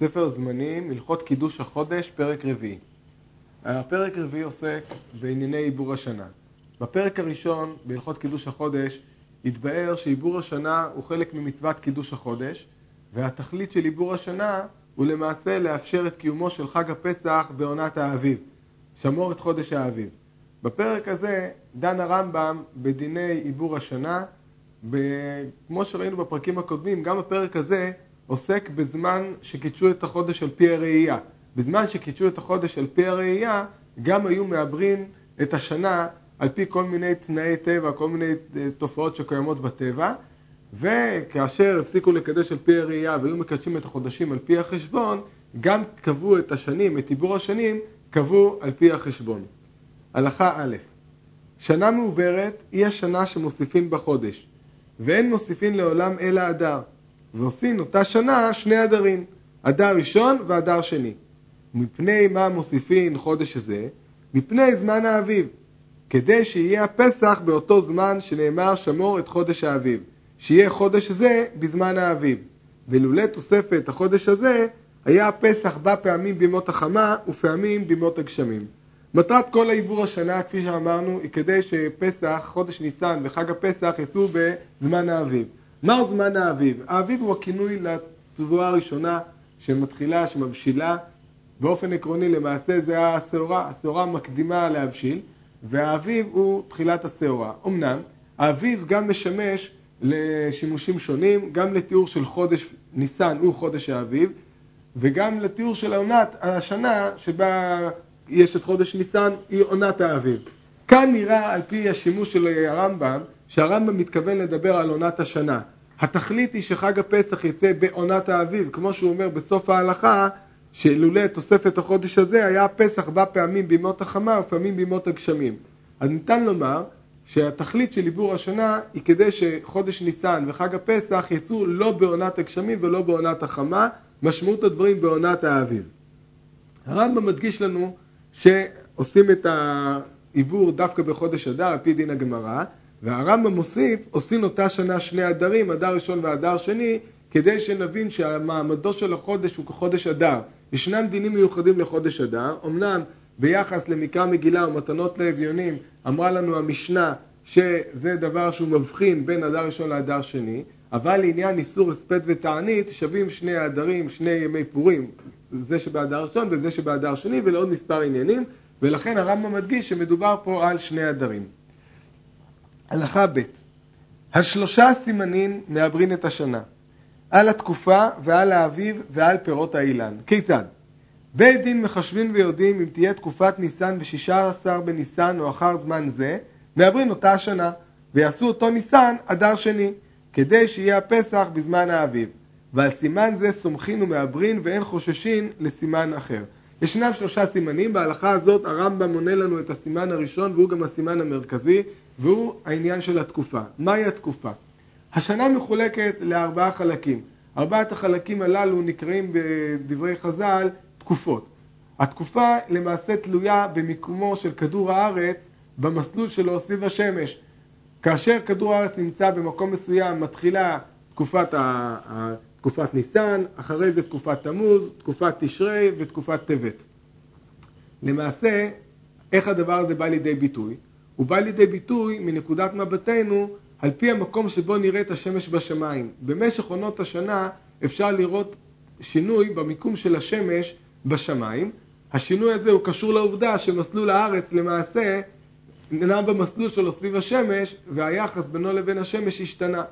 ספר זמנים, הלכות קידוש החודש, פרק רביעי. הפרק רביעי עוסק בענייני עיבור השנה. בפרק הראשון, בהלכות קידוש החודש, התבאר שעיבור השנה הוא חלק ממצוות קידוש החודש, והתכלית של עיבור השנה הוא למעשה לאפשר את קיומו של חג הפסח בעונת האביב, שמור את חודש האביב. בפרק הזה דן הרמב"ם בדיני עיבור השנה, כמו שראינו בפרקים הקודמים, גם הפרק הזה עוסק בזמן שקידשו את החודש על פי הראייה. בזמן שקידשו את החודש על פי הראייה, גם היו מעברים את השנה על פי כל מיני תנאי טבע, כל מיני אה, תופעות שקיימות בטבע, וכאשר הפסיקו לקדש על פי הראייה והיו מקדשים את החודשים על פי החשבון, גם קבעו את השנים, את עיבור השנים, קבעו על פי החשבון. הלכה א', שנה מעוברת היא השנה שמוסיפים בחודש, ואין מוסיפין לעולם אלא אדר. ועושים אותה שנה שני אדרים, אדר ראשון ואדר שני. מפני מה מוסיפין חודש זה? מפני זמן האביב, כדי שיהיה הפסח באותו זמן שנאמר שמור את חודש האביב, שיהיה חודש זה בזמן האביב. ולולא תוספת החודש הזה, היה הפסח בא פעמים בימות החמה ופעמים בימות הגשמים. מטרת כל העיבור השנה, כפי שאמרנו, היא כדי שפסח, חודש ניסן וחג הפסח יצאו בזמן האביב. מהו זמן האביב? האביב הוא הכינוי לתבואה הראשונה שמתחילה, שמבשילה. באופן עקרוני למעשה זה השעורה, השעורה מקדימה להבשיל, והאביב הוא תחילת השעורה. אמנם, האביב גם משמש לשימושים שונים, גם לתיאור של חודש ניסן הוא חודש האביב, וגם לתיאור של עונת השנה שבה יש את חודש ניסן היא עונת האביב. כאן נראה על פי השימוש של הרמב"ם שהרמב"ם מתכוון לדבר על עונת השנה. התכלית היא שחג הפסח יצא בעונת האביב, כמו שהוא אומר בסוף ההלכה, שלולא תוספת החודש הזה היה הפסח בא פעמים בימות החמה ופעמים בימות הגשמים. אז ניתן לומר שהתכלית של עיבור השנה היא כדי שחודש ניסן וחג הפסח יצאו לא בעונת הגשמים ולא בעונת החמה, משמעות הדברים בעונת האביב. הרמב"ם מדגיש לנו שעושים את העיבור דווקא בחודש אדר על פי דין הגמרא, והרמב"ם מוסיף, עושים אותה שנה שני אדרים, אדר ראשון ואדר שני, כדי שנבין שהמעמדו של החודש הוא כחודש אדר. ישנם דינים מיוחדים לחודש אדר, אמנם ביחס למקרא מגילה ומתנות לאביונים אמרה לנו המשנה שזה דבר שהוא מבחין בין אדר ראשון לאדר שני, אבל לעניין איסור הספד ותענית שווים שני האדרים, שני ימי פורים, זה שבאדר ראשון וזה שבאדר שני ולעוד מספר עניינים, ולכן הרמב"ם מדגיש שמדובר פה על שני אדרים. הלכה ב' השלושה סימנים מעברין את השנה, על התקופה ועל האביב ועל פירות האילן. כיצד? בית דין מחשבים ויודעים אם תהיה תקופת ניסן בשישה עשר בניסן או אחר זמן זה, מעברין אותה השנה, ויעשו אותו ניסן אדר שני, כדי שיהיה הפסח בזמן האביב. ועל סימן זה סומכין ומעברין ואין חוששין לסימן אחר. ישנם שלושה סימנים, בהלכה הזאת הרמב"ם מונה לנו את הסימן הראשון והוא גם הסימן המרכזי והוא העניין של התקופה. מהי התקופה? השנה מחולקת לארבעה חלקים. ארבעת החלקים הללו נקראים בדברי חז"ל תקופות. התקופה למעשה תלויה במיקומו של כדור הארץ במסלול שלו סביב השמש. כאשר כדור הארץ נמצא במקום מסוים מתחילה תקופת, ה... תקופת ניסן, אחרי זה תקופת תמוז, תקופת תשרי ותקופת טבת. למעשה, איך הדבר הזה בא לידי ביטוי? הוא בא לידי ביטוי מנקודת מבטנו על פי המקום שבו נראה את השמש בשמיים. במשך עונות השנה אפשר לראות שינוי במיקום של השמש בשמיים. השינוי הזה הוא קשור לעובדה שמסלול הארץ למעשה נע במסלול שלו סביב השמש והיחס בינו לבין השמש השתנה.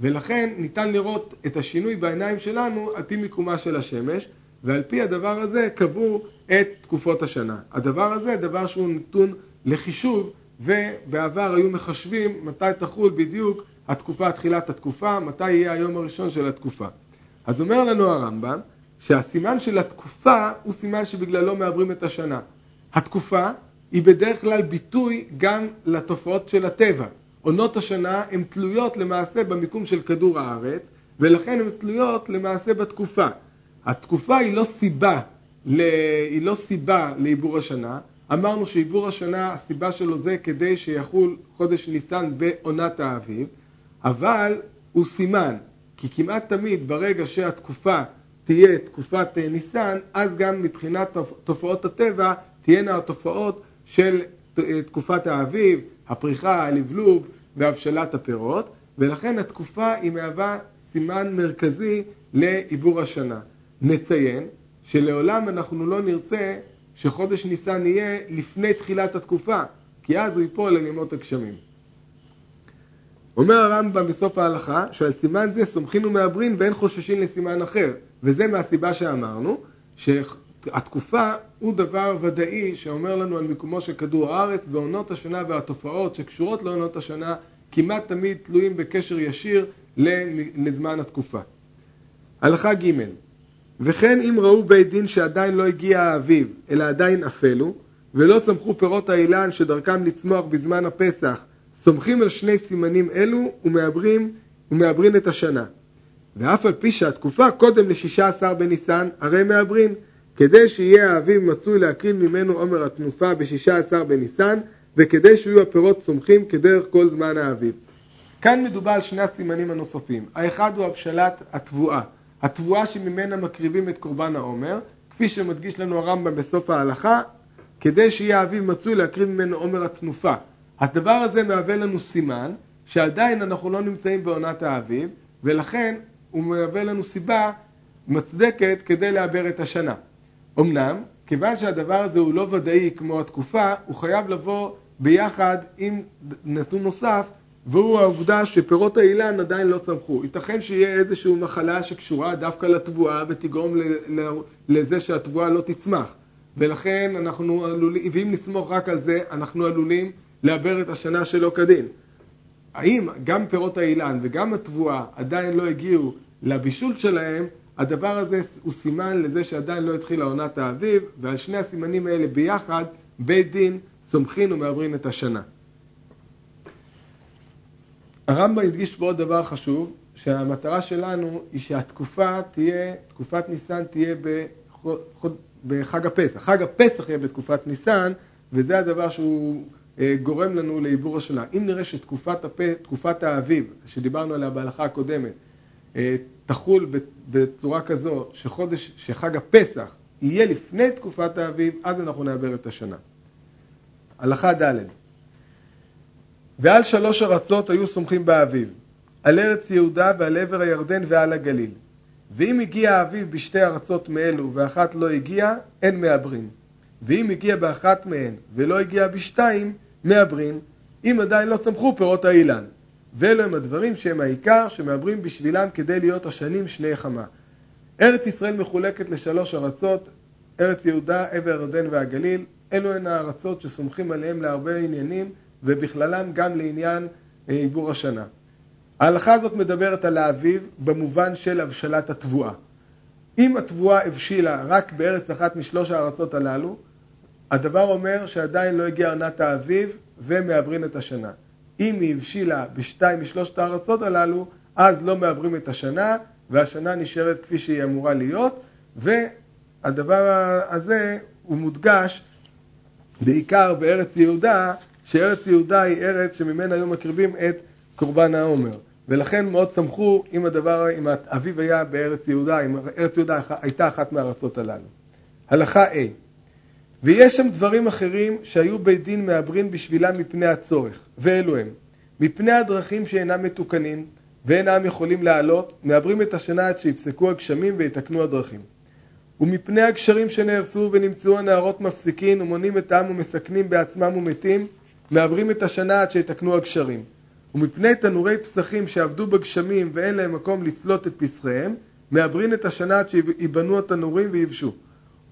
ולכן ניתן לראות את השינוי בעיניים שלנו על פי מיקומה של השמש ועל פי הדבר הזה קבעו את תקופות השנה. הדבר הזה דבר שהוא נתון לחישוב ובעבר היו מחשבים מתי תחול בדיוק התקופה, תחילת התקופה, מתי יהיה היום הראשון של התקופה. אז אומר לנו הרמב"ם שהסימן של התקופה הוא סימן שבגללו מעברים את השנה. התקופה היא בדרך כלל ביטוי גם לתופעות של הטבע. עונות השנה הן תלויות למעשה במיקום של כדור הארץ ולכן הן תלויות למעשה בתקופה. התקופה היא לא סיבה, היא לא סיבה לעיבור השנה, אמרנו שעיבור השנה, הסיבה שלו זה כדי שיחול חודש ניסן בעונת האביב, אבל הוא סימן, כי כמעט תמיד ברגע שהתקופה תהיה תקופת ניסן, אז גם מבחינת תופעות הטבע תהיינה התופעות של תקופת האביב, הפריחה, הלבלוב והבשלת הפירות, ולכן התקופה היא מהווה סימן מרכזי לעיבור השנה. נציין שלעולם אנחנו לא נרצה שחודש ניסן יהיה לפני תחילת התקופה, כי אז הוא ייפול על ימות הגשמים. אומר הרמב"ם בסוף ההלכה שעל סימן זה סומכין ומעברין ואין חוששים לסימן אחר וזה מהסיבה שאמרנו שהתקופה הוא דבר ודאי שאומר לנו על מיקומו של כדור הארץ ועונות השנה והתופעות שקשורות לעונות השנה כמעט תמיד תלויים בקשר ישיר לזמן התקופה. הלכה ג' וכן אם ראו בית דין שעדיין לא הגיע האביב אלא עדיין אפלו ולא צמחו פירות האילן שדרכם לצמוח בזמן הפסח סומכים על שני סימנים אלו ומעברים, ומעברים את השנה. ואף על פי שהתקופה קודם לשישה עשר בניסן, הרי מעברים, כדי שיהיה האביב מצוי להקרין ממנו עומר התנופה בשישה עשר בניסן, וכדי שיהיו הפירות צומחים כדרך כל זמן האביב. כאן מדובר על שני הסימנים הנוספים. האחד הוא הבשלת התבואה. התבואה שממנה מקריבים את קורבן העומר, כפי שמדגיש לנו הרמב"ם בסוף ההלכה, כדי שיהיה האביב מצוי להקריב ממנו עומר התנופה. הדבר הזה מהווה לנו סימן שעדיין אנחנו לא נמצאים בעונת האביב ולכן הוא מהווה לנו סיבה מצדקת כדי לעבר את השנה. אמנם, כיוון שהדבר הזה הוא לא ודאי כמו התקופה, הוא חייב לבוא ביחד עם נתון נוסף והוא העובדה שפירות האילן עדיין לא צמחו. ייתכן שיהיה איזושהי מחלה שקשורה דווקא לתבואה ותגרום לזה שהתבואה לא תצמח. ולכן אנחנו עלולים, ואם נסמוך רק על זה, אנחנו עלולים לעבר את השנה שלא כדין. האם גם פירות האילן וגם התבואה עדיין לא הגיעו לבישול שלהם, הדבר הזה הוא סימן לזה שעדיין לא התחילה עונת האביב, ועל שני הסימנים האלה ביחד, בית דין סומכין ומעברין את השנה. הרמב"ם הדגיש פה עוד דבר חשוב, שהמטרה שלנו היא שהתקופה תהיה, תקופת ניסן תהיה בחג הפסח. חג הפסח יהיה בתקופת ניסן, וזה הדבר שהוא אה, גורם לנו לעיבור השנה. אם נראה שתקופת הפ... תקופת האביב, שדיברנו עליה בהלכה הקודמת, אה, תחול בצורה כזו שחודש, שחג הפסח יהיה לפני תקופת האביב, אז אנחנו נעבר את השנה. הלכה ד' ועל שלוש ארצות היו סומכים באביב, על ארץ יהודה ועל עבר הירדן ועל הגליל. ואם הגיע האביב בשתי ארצות מאלו ואחת לא הגיעה, אין מעברים. ואם הגיע באחת מהן ולא הגיע בשתיים, מעברים, אם עדיין לא צמחו פירות האילן. ואלו הם הדברים שהם העיקר שמעברים בשבילם כדי להיות השנים שני חמה. ארץ ישראל מחולקת לשלוש ארצות, ארץ יהודה, עבר הירדן והגליל. אלו הן הארצות שסומכים עליהם להרבה עניינים ובכללם גם לעניין אה, עיבור השנה. ההלכה הזאת מדברת על האביב במובן של הבשלת התבואה. אם התבואה הבשילה רק בארץ אחת משלוש הארצות הללו, הדבר אומר שעדיין לא הגיעה עונת האביב ומעברים את השנה. אם היא הבשילה בשתיים משלושת הארצות הללו, אז לא מעברים את השנה, והשנה נשארת כפי שהיא אמורה להיות, והדבר הזה הוא מודגש בעיקר בארץ יהודה, שארץ יהודה היא ארץ שממנה היו מקריבים את קורבן העומר. ולכן מאוד שמחו אם הדבר, אם האביב היה בארץ יהודה, אם ארץ יהודה הייתה אחת מהארצות הללו. הלכה A ויש שם דברים אחרים שהיו בית דין מעברין בשבילם מפני הצורך, ואלו הם מפני הדרכים שאינם מתוקנים ואינם יכולים לעלות, מעברים את השנה עד שיפסקו הגשמים ויתקנו הדרכים. ומפני הגשרים שנהרסו ונמצאו הנערות מפסיקים ומונים את העם ומסכנים בעצמם ומתים, מעברים את השנה עד שיתקנו הגשרים. ומפני תנורי פסחים שעבדו בגשמים ואין להם מקום לצלות את פסחיהם, מעברין את השנה עד שיבנו התנורים ויבשו.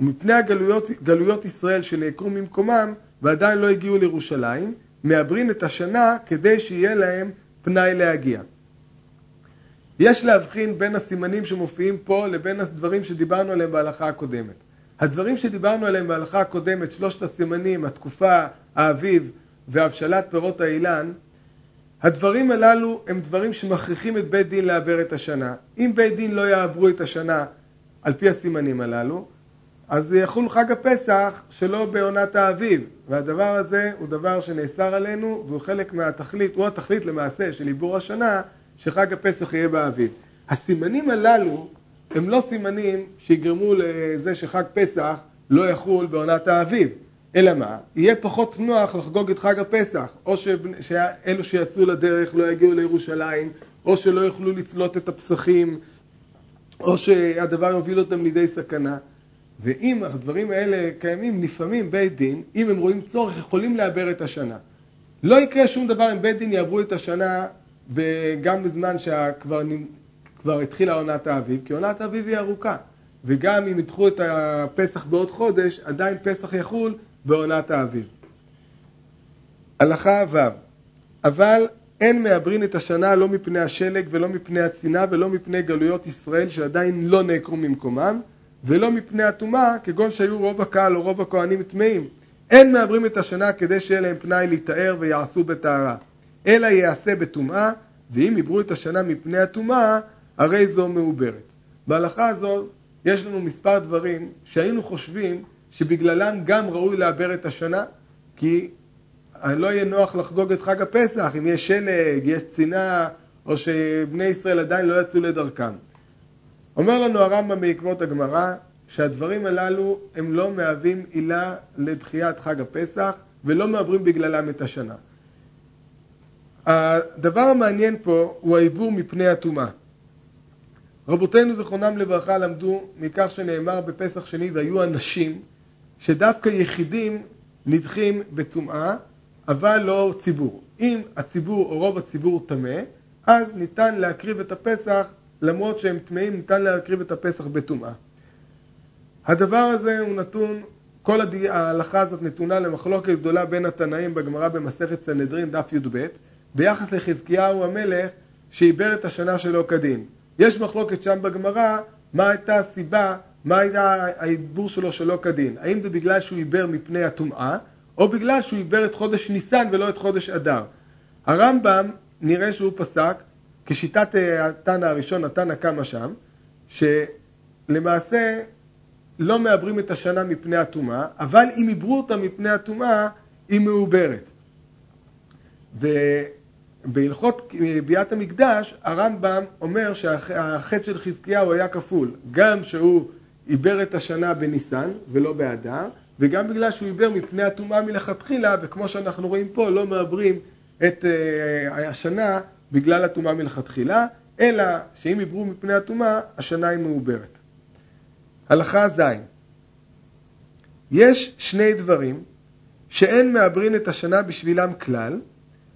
ומפני הגלויות גלויות ישראל שנעקרו ממקומם ועדיין לא הגיעו לירושלים, מעברין את השנה כדי שיהיה להם פנאי להגיע. יש להבחין בין הסימנים שמופיעים פה לבין הדברים שדיברנו עליהם בהלכה הקודמת. הדברים שדיברנו עליהם בהלכה הקודמת, שלושת הסימנים, התקופה, האביב והבשלת פירות האילן, הדברים הללו הם דברים שמכריחים את בית דין לעבר את השנה. אם בית דין לא יעברו את השנה על פי הסימנים הללו, אז יחול חג הפסח שלא בעונת האביב, והדבר הזה הוא דבר שנאסר עלינו והוא חלק מהתכלית, הוא התכלית למעשה של עיבור השנה, שחג הפסח יהיה באביב. הסימנים הללו הם לא סימנים שיגרמו לזה שחג פסח לא יחול בעונת האביב. אלא מה? יהיה פחות נוח לחגוג את חג הפסח, או שאלו שיצאו לדרך לא יגיעו לירושלים, או שלא יוכלו לצלות את הפסחים, או שהדבר יוביל אותם לידי סכנה. ואם הדברים האלה קיימים, לפעמים בית דין, אם הם רואים צורך, יכולים לעבר את השנה. לא יקרה שום דבר אם בית דין יעברו את השנה וגם בזמן שכבר התחילה עונת האביב, כי עונת האביב היא ארוכה. וגם אם ידחו את הפסח בעוד חודש, עדיין פסח יחול בעונת האביב. הלכה ו' אבל אין מעברין את השנה לא מפני השלג ולא מפני הצינה ולא מפני גלויות ישראל שעדיין לא נעקרו ממקומם ולא מפני הטומאה כגון שהיו רוב הקהל או רוב הכהנים טמאים. אין מעברים את השנה כדי שיהיה להם פנאי להיטהר ויעשו בטהרה אלא יעשה בטומאה ואם עברו את השנה מפני הטומאה הרי זו מעוברת. בהלכה הזו יש לנו מספר דברים שהיינו חושבים שבגללם גם ראוי לעבר את השנה, כי לא יהיה נוח לחגוג את חג הפסח אם יש שלג, יש צינה, או שבני ישראל עדיין לא יצאו לדרכם. אומר לנו הרמב"ם בעקבות הגמרא, שהדברים הללו הם לא מהווים עילה לדחיית חג הפסח ולא מעברים בגללם את השנה. הדבר המעניין פה הוא העיבור מפני הטומאה. רבותינו זכרונם לברכה למדו מכך שנאמר בפסח שני והיו אנשים שדווקא יחידים נדחים בטומאה, אבל לא ציבור. אם הציבור או רוב הציבור טמא, אז ניתן להקריב את הפסח, למרות שהם טמאים, ניתן להקריב את הפסח בטומאה. הדבר הזה הוא נתון, כל הד... ההלכה הזאת נתונה למחלוקת גדולה בין התנאים בגמרא במסכת סנהדרין דף י"ב, ביחס לחזקיהו המלך שעיבר את השנה שלו כדין. יש מחלוקת שם בגמרא מה הייתה הסיבה מה היה העיבור שלו שלא כדין? האם זה בגלל שהוא עיבר מפני הטומאה, או בגלל שהוא עיבר את חודש ניסן ולא את חודש אדר? הרמב"ם נראה שהוא פסק, כשיטת אה, התנא הראשון, התנא קמה שם, שלמעשה לא מעברים את השנה מפני הטומאה, אבל אם עיברו אותה מפני הטומאה, היא מעוברת. בהלכות ביאת המקדש, הרמב"ם אומר שהחטא של חזקיהו היה כפול, גם שהוא עיבר את השנה בניסן ולא באדר, וגם בגלל שהוא עיבר מפני הטומאה מלכתחילה, וכמו שאנחנו רואים פה, לא מעברים את uh, השנה בגלל הטומאה מלכתחילה, אלא שאם עיברו מפני הטומאה, השנה היא מעוברת. הלכה ז' יש שני דברים שאין מעברין את השנה בשבילם כלל,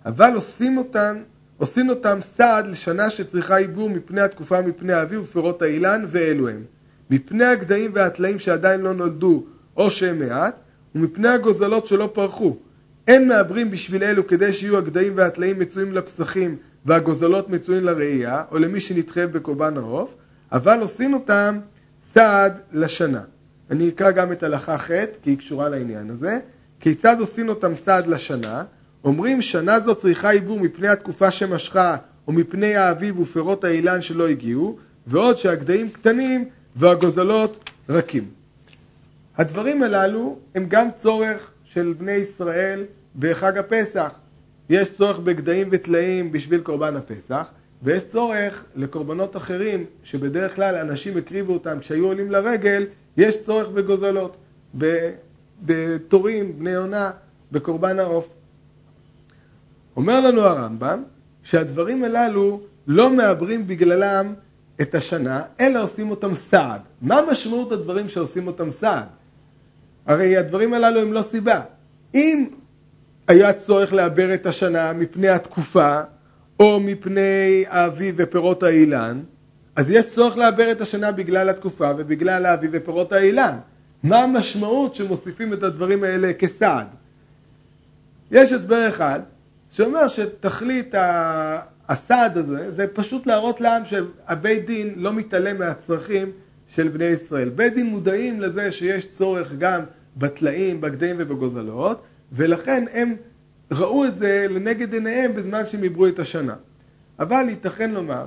אבל עושים אותם, עושים אותם סעד לשנה שצריכה עיבור מפני התקופה מפני האביב ופירות האילן, ואלו הם. מפני הגדיים והטלאים שעדיין לא נולדו או שהם מעט, ומפני הגוזלות שלא פרחו. אין מעברים בשביל אלו כדי שיהיו הגדיים והטלאים מצויים לפסחים והגוזלות מצויים לראייה, או למי שנדחה בקורבן העוף, אבל עושים אותם סעד לשנה. אני אקרא גם את הלכה ח' כי היא קשורה לעניין הזה. כיצד עושים אותם סעד לשנה? אומרים שנה זו צריכה עיבור מפני התקופה שמשכה או מפני האביב ופירות האילן שלא הגיעו, ועוד שהגדיים קטנים והגוזלות רכים. הדברים הללו הם גם צורך של בני ישראל בחג הפסח. יש צורך בגדיים וטלאים בשביל קורבן הפסח, ויש צורך לקורבנות אחרים, שבדרך כלל אנשים הקריבו אותם כשהיו עולים לרגל, יש צורך בגוזלות, בתורים, בני עונה, בקורבן העוף. אומר לנו הרמב"ם שהדברים הללו לא מעברים בגללם את השנה, אלא עושים אותם סעד. מה משמעות הדברים שעושים אותם סעד? הרי הדברים הללו הם לא סיבה. אם היה צורך לעבר את השנה מפני התקופה, או מפני האביב ופירות האילן, אז יש צורך לעבר את השנה בגלל התקופה ובגלל האביב ופירות האילן. מה המשמעות שמוסיפים את הדברים האלה כסעד? יש הסבר אחד שאומר שתכלית הסעד הזה זה פשוט להראות לעם שהבית דין לא מתעלם מהצרכים של בני ישראל. בית דין מודעים לזה שיש צורך גם בטלאים, בגדיים ובגוזלות, ולכן הם ראו את זה לנגד עיניהם בזמן שהם עברו את השנה. אבל ייתכן לומר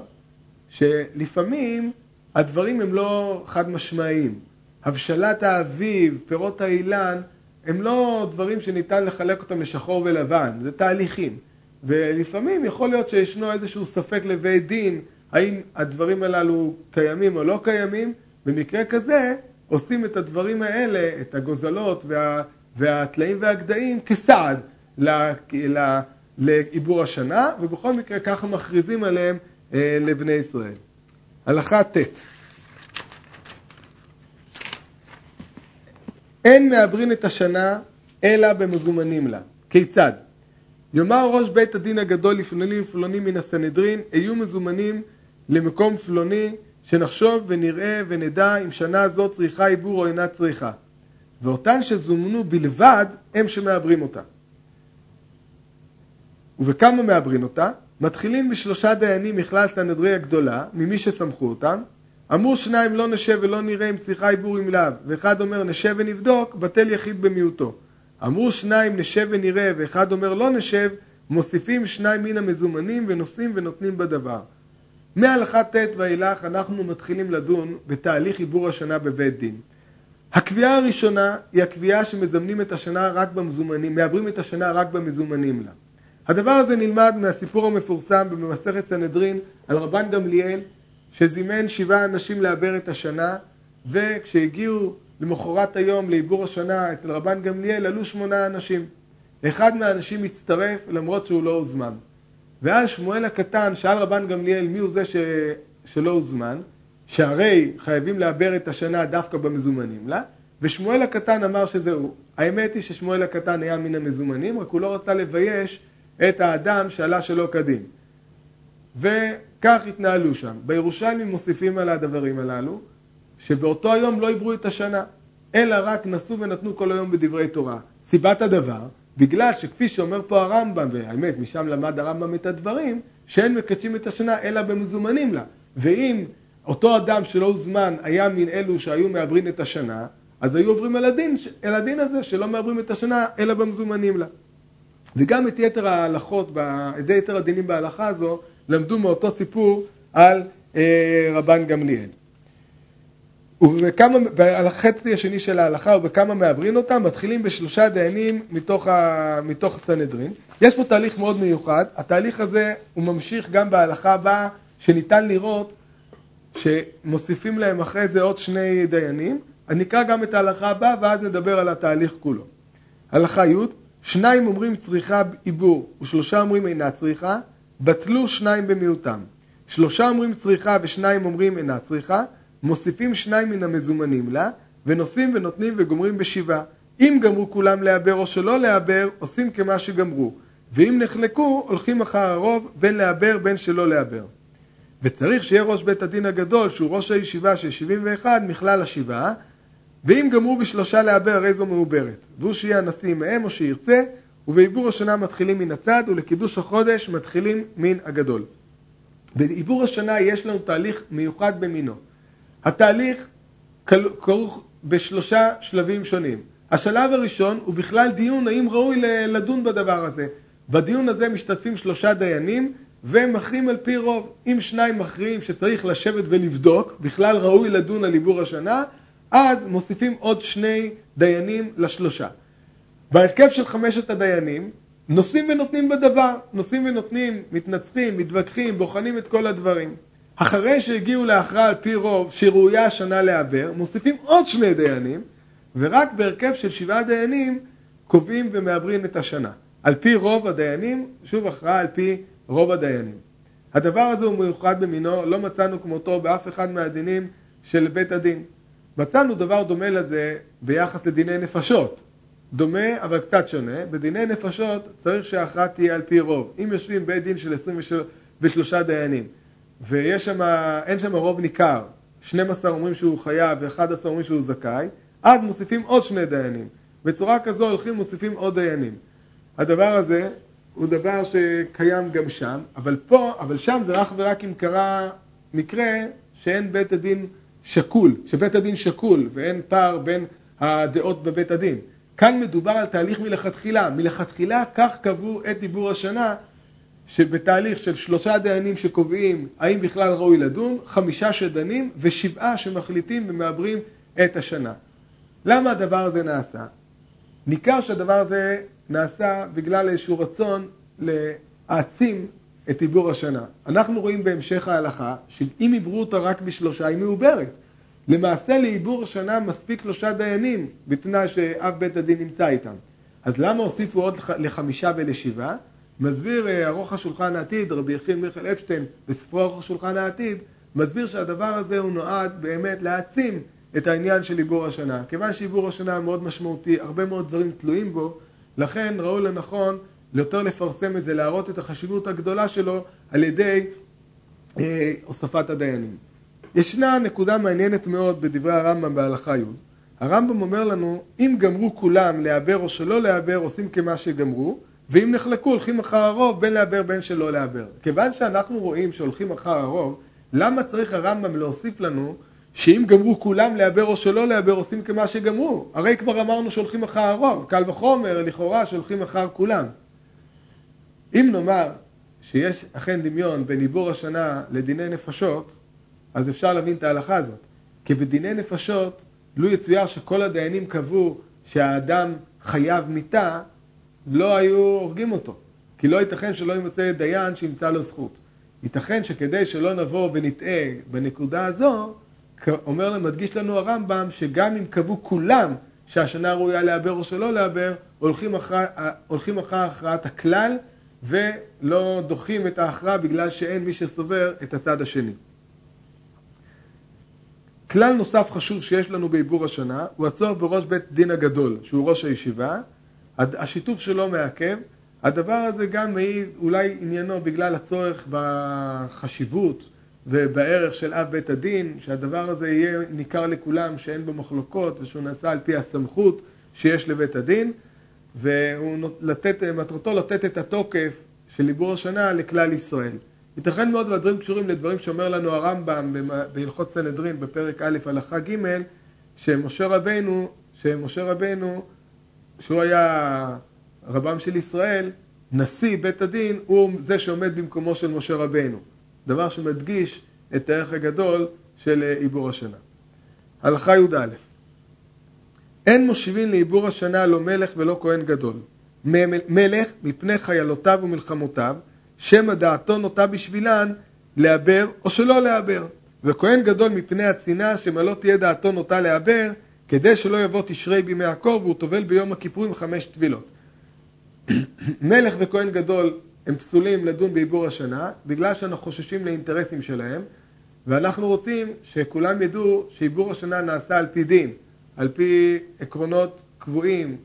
שלפעמים הדברים הם לא חד משמעיים. הבשלת האביב, פירות האילן, הם לא דברים שניתן לחלק אותם לשחור ולבן, זה תהליכים. ולפעמים יכול להיות שישנו איזשהו ספק לבית דין האם הדברים הללו קיימים או לא קיימים, במקרה כזה עושים את הדברים האלה, את הגוזלות וה, והטלאים והגדיים, כסעד לעיבור השנה, ובכל מקרה ככה מכריזים עליהם אה, לבני ישראל. הלכה ט' אין מעברין את השנה אלא במזומנים לה. כיצד? יאמר ראש בית הדין הגדול לפלוני ופלוני מן הסנהדרין, היו מזומנים למקום פלוני, שנחשוב ונראה ונדע אם שנה זו צריכה עיבור או אינה צריכה. ואותן שזומנו בלבד, הם שמעברים אותה. ובכמה מעברים אותה? מתחילים בשלושה דיינים מכלל סנהדרי הגדולה, ממי שסמכו אותם. אמרו שניים לא נשב ולא נראה אם צריכה עיבור אם לאו, ואחד אומר נשב ונבדוק, בטל יחיד במיעוטו. אמרו שניים נשב ונראה, ואחד אומר לא נשב, מוסיפים שניים מן המזומנים ונושאים ונותנים בדבר. מהלכה ט' ואילך אנחנו מתחילים לדון בתהליך עיבור השנה בבית דין. הקביעה הראשונה היא הקביעה שמזמנים את השנה רק במזומנים, מעברים את השנה רק במזומנים לה. הדבר הזה נלמד מהסיפור המפורסם במסכת סנהדרין על רבן גמליאל שזימן שבעה אנשים לעבר את השנה וכשהגיעו למחרת היום לעיבור השנה אצל רבן גמליאל עלו שמונה אנשים. אחד מהאנשים הצטרף למרות שהוא לא הוזמן. ואז שמואל הקטן שאל רבן גמליאל מי הוא זה ש... שלא הוזמן, שהרי חייבים לעבר את השנה דווקא במזומנים לה, ושמואל הקטן אמר שזה הוא. האמת היא ששמואל הקטן היה מן המזומנים, רק הוא לא רצה לבייש את האדם שעלה שלא כדין. וכך התנהלו שם. בירושלמים מוסיפים על הדברים הללו, שבאותו היום לא עברו את השנה, אלא רק נשאו ונתנו כל היום בדברי תורה. סיבת הדבר, בגלל שכפי שאומר פה הרמב"ם, והאמת משם למד הרמב"ם את הדברים, שאין מקדשים את השנה אלא במזומנים לה. ואם אותו אדם שלא הוזמן היה מן אלו שהיו מעברים את השנה, אז היו עוברים אל הדין, אל הדין הזה שלא מעברים את השנה אלא במזומנים לה. וגם את יתר ההלכות, את יתר הדינים בהלכה הזו, למדו מאותו סיפור על אה, רבן גמליאל. ובכמה, על החצי השני של ההלכה ובכמה מעברין אותם, מתחילים בשלושה דיינים מתוך, ה, מתוך הסנהדרין. יש פה תהליך מאוד מיוחד, התהליך הזה הוא ממשיך גם בהלכה הבאה, שניתן לראות שמוסיפים להם אחרי זה עוד שני דיינים. אני אקרא גם את ההלכה הבאה ואז נדבר על התהליך כולו. הלכה י' שניים אומרים צריכה עיבור ושלושה אומרים אינה צריכה, בטלו שניים במיעוטם. שלושה אומרים צריכה ושניים אומרים אינה צריכה, מוסיפים שניים מן המזומנים לה, ונושאים ונותנים וגומרים בשבעה. אם גמרו כולם לעבר או שלא לעבר, עושים כמה שגמרו. ואם נחלקו, הולכים אחר הרוב, בין לעבר בין שלא לעבר. וצריך שיהיה ראש בית הדין הגדול, שהוא ראש הישיבה של 71 מכלל השבעה, ואם גמרו בשלושה לעבר, הרי זו מעוברת. והוא שיהיה הנשיא מהם או שירצה, ובעיבור השנה מתחילים מן הצד, ולקידוש החודש מתחילים מן הגדול. בעיבור השנה יש לנו תהליך מיוחד במינו. התהליך כרוך בשלושה שלבים שונים. השלב הראשון הוא בכלל דיון האם ראוי לדון בדבר הזה. בדיון הזה משתתפים שלושה דיינים ומכריעים על פי רוב. אם שניים מכריעים שצריך לשבת ולבדוק, בכלל ראוי לדון על עיבור השנה, אז מוסיפים עוד שני דיינים לשלושה. בהרכב של חמשת הדיינים, נושאים ונותנים בדבר, נושאים ונותנים, מתנצחים, מתווכחים, בוחנים את כל הדברים. אחרי שהגיעו להכרעה על פי רוב שראויה השנה לעבר, מוסיפים עוד שני דיינים, ורק בהרכב של שבעה דיינים קובעים ומעברים את השנה. על פי רוב הדיינים, שוב הכרעה על פי רוב הדיינים. הדבר הזה הוא מיוחד במינו, לא מצאנו כמותו באף אחד מהדינים של בית הדין. מצאנו דבר דומה לזה ביחס לדיני נפשות. דומה אבל קצת שונה, בדיני נפשות צריך שההכרעה תהיה על פי רוב. אם יושבים בית דין של 23 דיינים ויש שם, אין שם רוב ניכר, 12 אומרים שהוא חייב ו-11 אומרים שהוא זכאי, אז מוסיפים עוד שני דיינים. בצורה כזו הולכים ומוסיפים עוד דיינים. הדבר הזה הוא דבר שקיים גם שם, אבל פה, אבל שם זה אך ורק אם קרה מקרה שאין בית הדין שקול, שבית הדין שקול ואין פער בין הדעות בבית הדין. כאן מדובר על תהליך מלכתחילה. מלכתחילה כך קבעו את דיבור השנה, שבתהליך של שלושה דיינים שקובעים האם בכלל ראוי לדון, חמישה שדנים ושבעה שמחליטים ומעברים את השנה. למה הדבר הזה נעשה? ניכר שהדבר הזה נעשה בגלל איזשהו רצון להעצים את עיבור השנה. אנחנו רואים בהמשך ההלכה שאם עיברו אותה רק בשלושה היא מעוברת. למעשה לעיבור השנה מספיק שלושה דיינים בתנאי שאב בית הדין נמצא איתם. אז למה הוסיפו עוד לחמישה ולשבעה? מסביר אה, ארוך השולחן העתיד, רבי יחיאל מיכאל אפשטיין, בספרו ארוך השולחן העתיד, מסביר שהדבר הזה הוא נועד באמת להעצים את העניין של עיבור השנה. כיוון שעיבור השנה מאוד משמעותי, הרבה מאוד דברים תלויים בו, לכן ראו לנכון יותר לפרסם את זה, להראות את החשיבות הגדולה שלו על ידי אה, הוספת הדיינים. ישנה נקודה מעניינת מאוד בדברי הרמב"ם בהלכה י'. הרמב"ם אומר לנו, אם גמרו כולם לעבר או שלא לעבר, עושים כמה שגמרו, ואם נחלקו הולכים אחר הרוב בין לעבר בין שלא לעבר. כיוון שאנחנו רואים שהולכים אחר הרוב, למה צריך הרמב"ם להוסיף לנו שאם גמרו כולם לעבר או שלא לעבר עושים כמה שגמרו? הרי כבר אמרנו שהולכים אחר הרוב, קל וחומר לכאורה שהולכים אחר כולם. אם נאמר שיש אכן דמיון בין עיבור השנה לדיני נפשות, אז אפשר להבין את ההלכה הזאת. כי בדיני נפשות, לו יצויר שכל הדיינים קבעו שהאדם חייב מיתה, לא היו הורגים אותו. כי לא ייתכן שלא יימצא דיין שימצא לו זכות. ייתכן שכדי שלא נבוא ונטעה בנקודה הזו, אומר, מדגיש לנו הרמב"ם שגם אם קבעו כולם שהשנה ראויה לעבר או שלא לעבר, הולכים הולכים אחר הכרעת הכלל ולא דוחים את ההכרעה בגלל שאין מי שסובר את הצד השני. כלל נוסף חשוב שיש לנו בעיבור השנה הוא הצורך בראש בית דין הגדול, שהוא ראש הישיבה. השיתוף שלו מעכב. הדבר הזה גם מעיד אולי עניינו בגלל הצורך בחשיבות ובערך של אב בית הדין, שהדבר הזה יהיה ניכר לכולם שאין בו מחלוקות ושהוא נעשה על פי הסמכות שיש לבית הדין, ומטרתו לתת את התוקף של עיבור השנה לכלל ישראל. ייתכן מאוד והדברים קשורים לדברים שאומר לנו הרמב"ם בהלכות סנהדרין בפרק א' הלכה ג' שמשה רבנו, שמשה רבנו, שהוא היה רבם של ישראל, נשיא בית הדין הוא זה שעומד במקומו של משה רבנו. דבר שמדגיש את הערך הגדול של עיבור השנה. הלכה י"א אין מושיבין לעיבור השנה לא מלך ולא כהן גדול. מלך מפני חיילותיו ומלחמותיו שמא דעתו נוטה בשבילן לעבר או שלא לעבר. וכהן גדול מפני הצנעה שמא לא תהיה דעתו נוטה לעבר, כדי שלא יבוא תשרי בימי הקור והוא טובל ביום הכיפורים חמש טבילות. מלך וכהן גדול הם פסולים לדון בעיבור השנה, בגלל שאנחנו חוששים לאינטרסים שלהם, ואנחנו רוצים שכולם ידעו שעיבור השנה נעשה על פי דין, על פי עקרונות קבועים,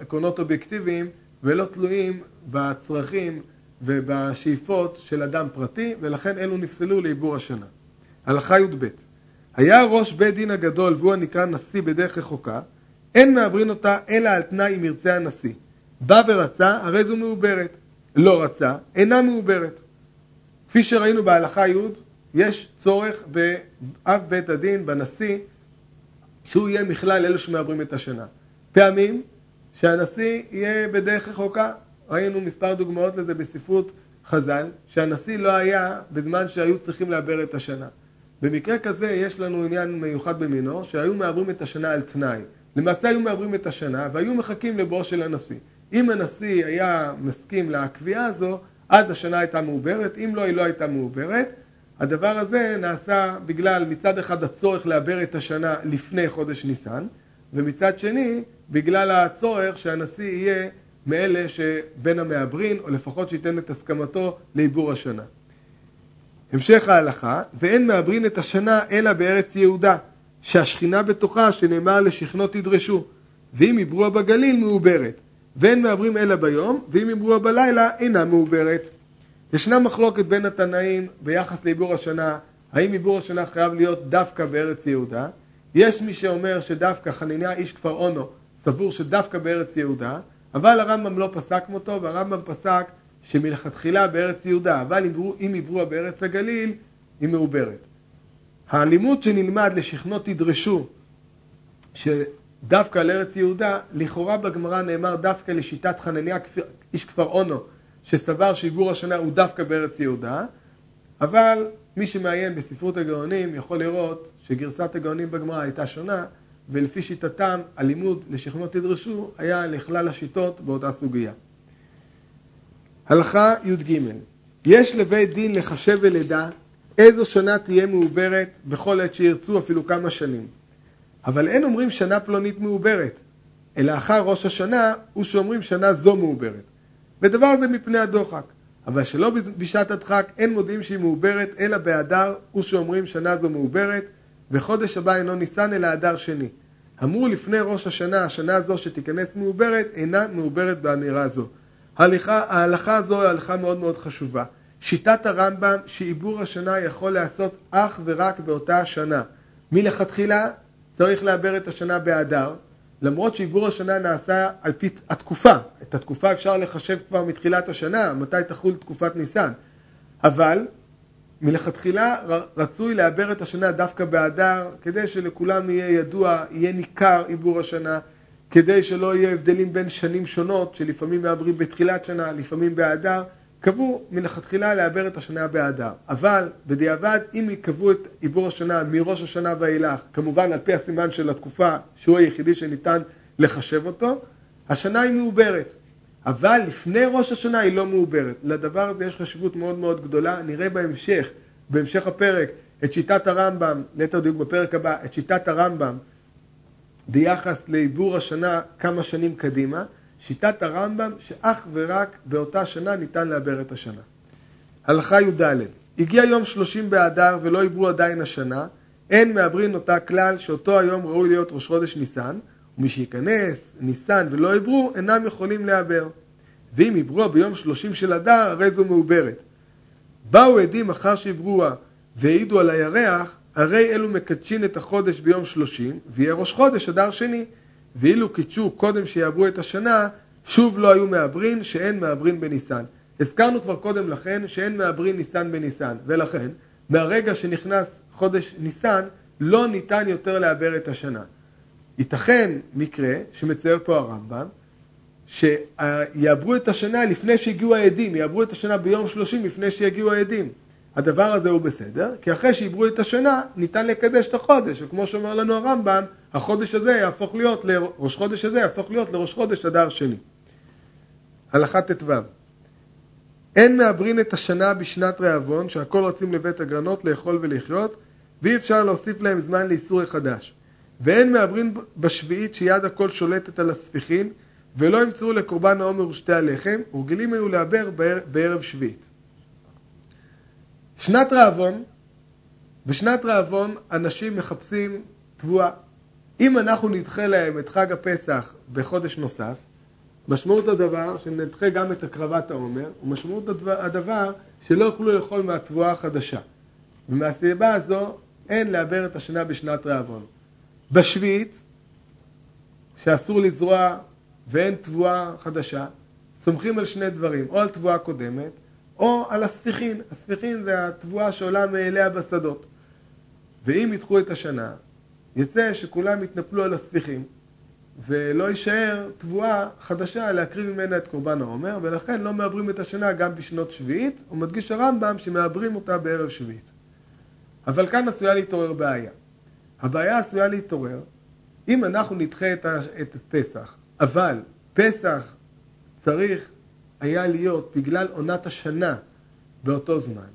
עקרונות אובייקטיביים, ולא תלויים בצרכים ובשאיפות של אדם פרטי, ולכן אלו נפסלו לעיבור השנה. הלכה י"ב היה ראש בית דין הגדול והוא הנקרא נשיא בדרך רחוקה, אין מעברין אותה אלא על תנאי אם ירצה הנשיא. בא ורצה, הרי זו מעוברת. לא רצה, אינה מעוברת. כפי שראינו בהלכה י', יש צורך באב בית הדין, בנשיא, שהוא יהיה מכלל אלו שמעברים את השנה. פעמים שהנשיא יהיה בדרך רחוקה, ראינו מספר דוגמאות לזה בספרות חז"ל, שהנשיא לא היה בזמן שהיו צריכים לעבר את השנה. במקרה כזה יש לנו עניין מיוחד במינו, שהיו מעברים את השנה על תנאי. למעשה היו מעברים את השנה והיו מחכים לבואו של הנשיא. אם הנשיא היה מסכים לקביעה הזו, אז השנה הייתה מעוברת, אם לא, היא לא הייתה מעוברת. הדבר הזה נעשה בגלל מצד אחד הצורך לעבר את השנה לפני חודש ניסן, ומצד שני, בגלל הצורך שהנשיא יהיה מאלה שבין המעברין, או לפחות שייתן את הסכמתו לעיבור השנה. המשך ההלכה, ואין מעברין את השנה אלא בארץ יהודה, שהשכינה בתוכה שנאמר לשכנות תדרשו, ואם עברוה בגליל מעוברת, ואין מעברים אלא ביום, ואם עברוה בלילה אינה מעוברת. ישנה מחלוקת בין התנאים ביחס לעיבור השנה, האם עיבור השנה חייב להיות דווקא בארץ יהודה, יש מי שאומר שדווקא חניניה איש כפר אונו סבור שדווקא בארץ יהודה, אבל הרמב"ם לא פסק מותו, והרמב"ם פסק שמלכתחילה בארץ יהודה, אבל אם עברוה בארץ הגליל, היא מעוברת. הלימוד שנלמד לשכנות תדרשו, שדווקא על ארץ יהודה, לכאורה בגמרא נאמר דווקא לשיטת חנניה איש כפר אונו, שסבר שעיבור השנה הוא דווקא בארץ יהודה, אבל מי שמעיין בספרות הגאונים יכול לראות שגרסת הגאונים בגמרא הייתה שונה, ולפי שיטתם הלימוד לשכנות תדרשו היה לכלל השיטות באותה סוגיה. הלכה י"ג יש לבית דין לחשב ולדע איזו שנה תהיה מעוברת בכל עת שירצו אפילו כמה שנים. אבל אין אומרים שנה פלונית מעוברת, אלא אחר ראש השנה הוא שאומרים שנה זו מעוברת. ודבר זה מפני הדוחק. אבל שלא בשעת הדחק אין מודיעים שהיא מעוברת אלא באדר הוא שאומרים שנה זו מעוברת וחודש הבא אינו ניסן אלא אדר שני. אמרו לפני ראש השנה, השנה הזו שתיכנס מעוברת, אינה מעוברת באמירה זו. ההלכה, ההלכה הזו היא הלכה מאוד מאוד חשובה. שיטת הרמב"ם שעיבור השנה יכול להיעשות אך ורק באותה השנה. מלכתחילה צריך לעבר את השנה באדר, למרות שעיבור השנה נעשה על פי התקופה. את התקופה אפשר לחשב כבר מתחילת השנה, מתי תחול תקופת ניסן. אבל מלכתחילה רצוי לעבר את השנה דווקא באדר, כדי שלכולם יהיה ידוע, יהיה ניכר עיבור השנה, כדי שלא יהיה הבדלים בין שנים שונות, שלפעמים מעברים בתחילת שנה, לפעמים באדר. קבעו מלכתחילה לעבר את השנה באדר. אבל בדיעבד, אם יקבעו את עיבור השנה מראש השנה ואילך, כמובן על פי הסימן של התקופה, שהוא היחידי שניתן לחשב אותו, השנה היא מעוברת. אבל לפני ראש השנה היא לא מעוברת. לדבר הזה יש חשיבות מאוד מאוד גדולה, נראה בהמשך, בהמשך הפרק, את שיטת הרמב"ם, ליתר דיוק בפרק הבא, את שיטת הרמב"ם ביחס לעיבור השנה כמה שנים קדימה. שיטת הרמב"ם שאך ורק באותה שנה ניתן לעבר את השנה. הלכה י"ד הגיע יום שלושים באדר ולא עברו עדיין השנה, אין מעברין אותה כלל שאותו היום ראוי להיות ראש חודש ניסן, ומי שייכנס ניסן ולא עברו אינם יכולים לעבר. ואם עברוה ביום שלושים של אדר, הרי זו מעוברת. באו עדים אחר שעברוה והעידו על הירח, הרי אלו מקדשין את החודש ביום שלושים, ויהיה ראש חודש אדר שני. ואילו קידשו קודם שיעברו את השנה, שוב לא היו מעברין שאין מעברין בניסן. הזכרנו כבר קודם לכן שאין מעברין ניסן בניסן, ולכן מהרגע שנכנס חודש ניסן לא ניתן יותר לעבר את השנה. ייתכן מקרה שמצייר פה הרמב"ם שיעברו את השנה לפני שהגיעו העדים, יעברו את השנה ביום שלושים לפני שיגיעו העדים. הדבר הזה הוא בסדר, כי אחרי שעברו את השנה ניתן לקדש את החודש, וכמו שאומר לנו הרמב"ם, החודש הזה יהפוך להיות, ראש חודש הזה יהפוך להיות לראש חודש אדר שני. הלכה ט"ו אין מעברין את השנה בשנת רעבון, שהכל רצים לבית הגרנות לאכול ולחיות, ואי אפשר להוסיף להם זמן לאיסור החדש. ואין מעברין בשביעית שיד הכל שולטת על הספיחין, ולא ימצאו לקורבן העומר ושתי הלחם, ורגילים היו לעבר בערב שביעית. שנת רעבון, בשנת רעבון אנשים מחפשים תבואה. אם אנחנו נדחה להם את חג הפסח בחודש נוסף, משמעות הדבר שנדחה גם את הקרבת העומר, ומשמעות הדבר שלא יוכלו לאכול מהתבואה החדשה. ומהסיבה הזו אין לעבר את השנה בשנת רעבון. בשביעית, שאסור לזרוע ואין תבואה חדשה, סומכים על שני דברים, או על תבואה קודמת, או על הספיחין. הספיחין זה התבואה שעולה מאליה בשדות. ואם ידחו את השנה, יצא שכולם יתנפלו על הספיחים, ולא יישאר תבואה חדשה להקריב ממנה את קורבן העומר, ולכן לא מעברים את השנה גם בשנות שביעית, ומדגיש הרמב"ם שמעברים אותה בערב שביעית. אבל כאן עשויה להתעורר בעיה. הבעיה עשויה להתעורר אם אנחנו נדחה את, את פסח, אבל פסח צריך היה להיות בגלל עונת השנה באותו זמן,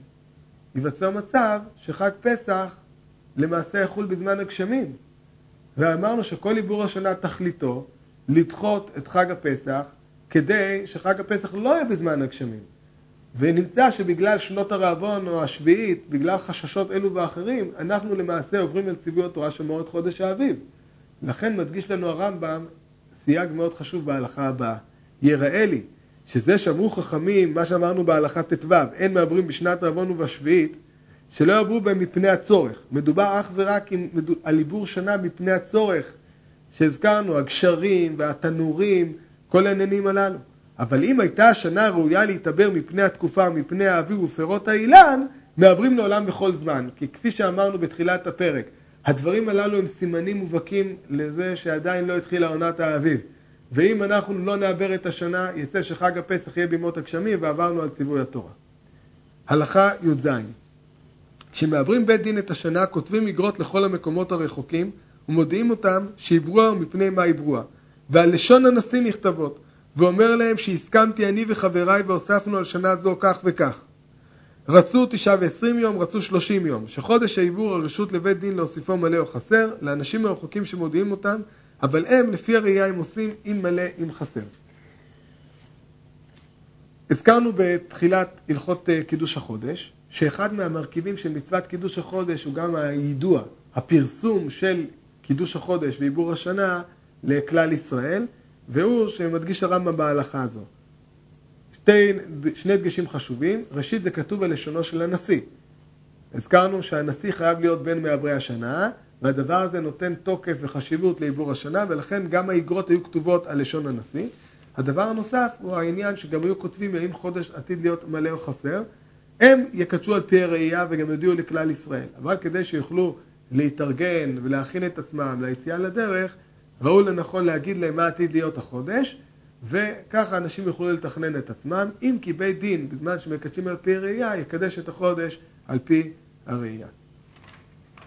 ייווצר מצב שחג פסח למעשה יחול בזמן הגשמים. ואמרנו שכל עיבור השנה תכליתו לדחות את חג הפסח כדי שחג הפסח לא יהיה בזמן הגשמים. ונמצא שבגלל שנות הרעבון או השביעית, בגלל חששות אלו ואחרים, אנחנו למעשה עוברים אל ציווי התורה של מועד חודש האביב. לכן מדגיש לנו הרמב"ם סייג מאוד חשוב בהלכה הבאה. יראה לי שזה שאמרו חכמים, מה שאמרנו בהלכה ט"ו, אין מעברים בשנת רעבון ובשביעית, שלא יעברו בהם מפני הצורך. מדובר אך ורק עם, על עיבור שנה מפני הצורך שהזכרנו, הגשרים והתנורים, כל העניינים הללו. אבל אם הייתה השנה ראויה להתעבר מפני התקופה, מפני האביב ופירות האילן, מעברים לעולם בכל זמן. כי כפי שאמרנו בתחילת הפרק, הדברים הללו הם סימנים מובהקים לזה שעדיין לא התחילה עונת האביב. ואם אנחנו לא נעבר את השנה, יצא שחג הפסח יהיה בימות הגשמים ועברנו על ציווי התורה. הלכה י"ז כשמעברים בית דין את השנה, כותבים אגרות לכל המקומות הרחוקים ומודיעים אותם שעברוע מפני מה עברוע. ועל לשון הנשיא נכתבות, ואומר להם שהסכמתי אני וחבריי והוספנו על שנה זו כך וכך. רצו תשעה ועשרים יום, רצו שלושים יום. שחודש העיבור הרשות לבית דין להוסיפו מלא או חסר, לאנשים הרחוקים שמודיעים אותם, אבל הם, לפי הראייה, הם עושים אם מלא, אם חסר. הזכרנו בתחילת הלכות אה, קידוש החודש, שאחד מהמרכיבים של מצוות קידוש החודש הוא גם היידוע, הפרסום של קידוש החודש ועיבור השנה לכלל ישראל, והוא שמדגיש הרמב"ם בהלכה הזו. שתי, שני דגשים חשובים, ראשית זה כתוב על לשונו של הנשיא. הזכרנו שהנשיא חייב להיות בין מעברי השנה, והדבר הזה נותן תוקף וחשיבות לעיבור השנה, ולכן גם האגרות היו כתובות על לשון הנשיא. הדבר הנוסף הוא העניין שגם היו כותבים האם חודש עתיד להיות מלא או חסר. הם יקדשו על פי הראייה וגם יודיעו לכלל ישראל. אבל כדי שיוכלו להתארגן ולהכין את עצמם ליציאה לדרך, ראו לנכון להגיד להם מה עתיד להיות החודש, וככה אנשים יוכלו לתכנן את עצמם, אם כי בית דין, בזמן שמקדשים על פי הראייה, יקדש את החודש על פי הראייה.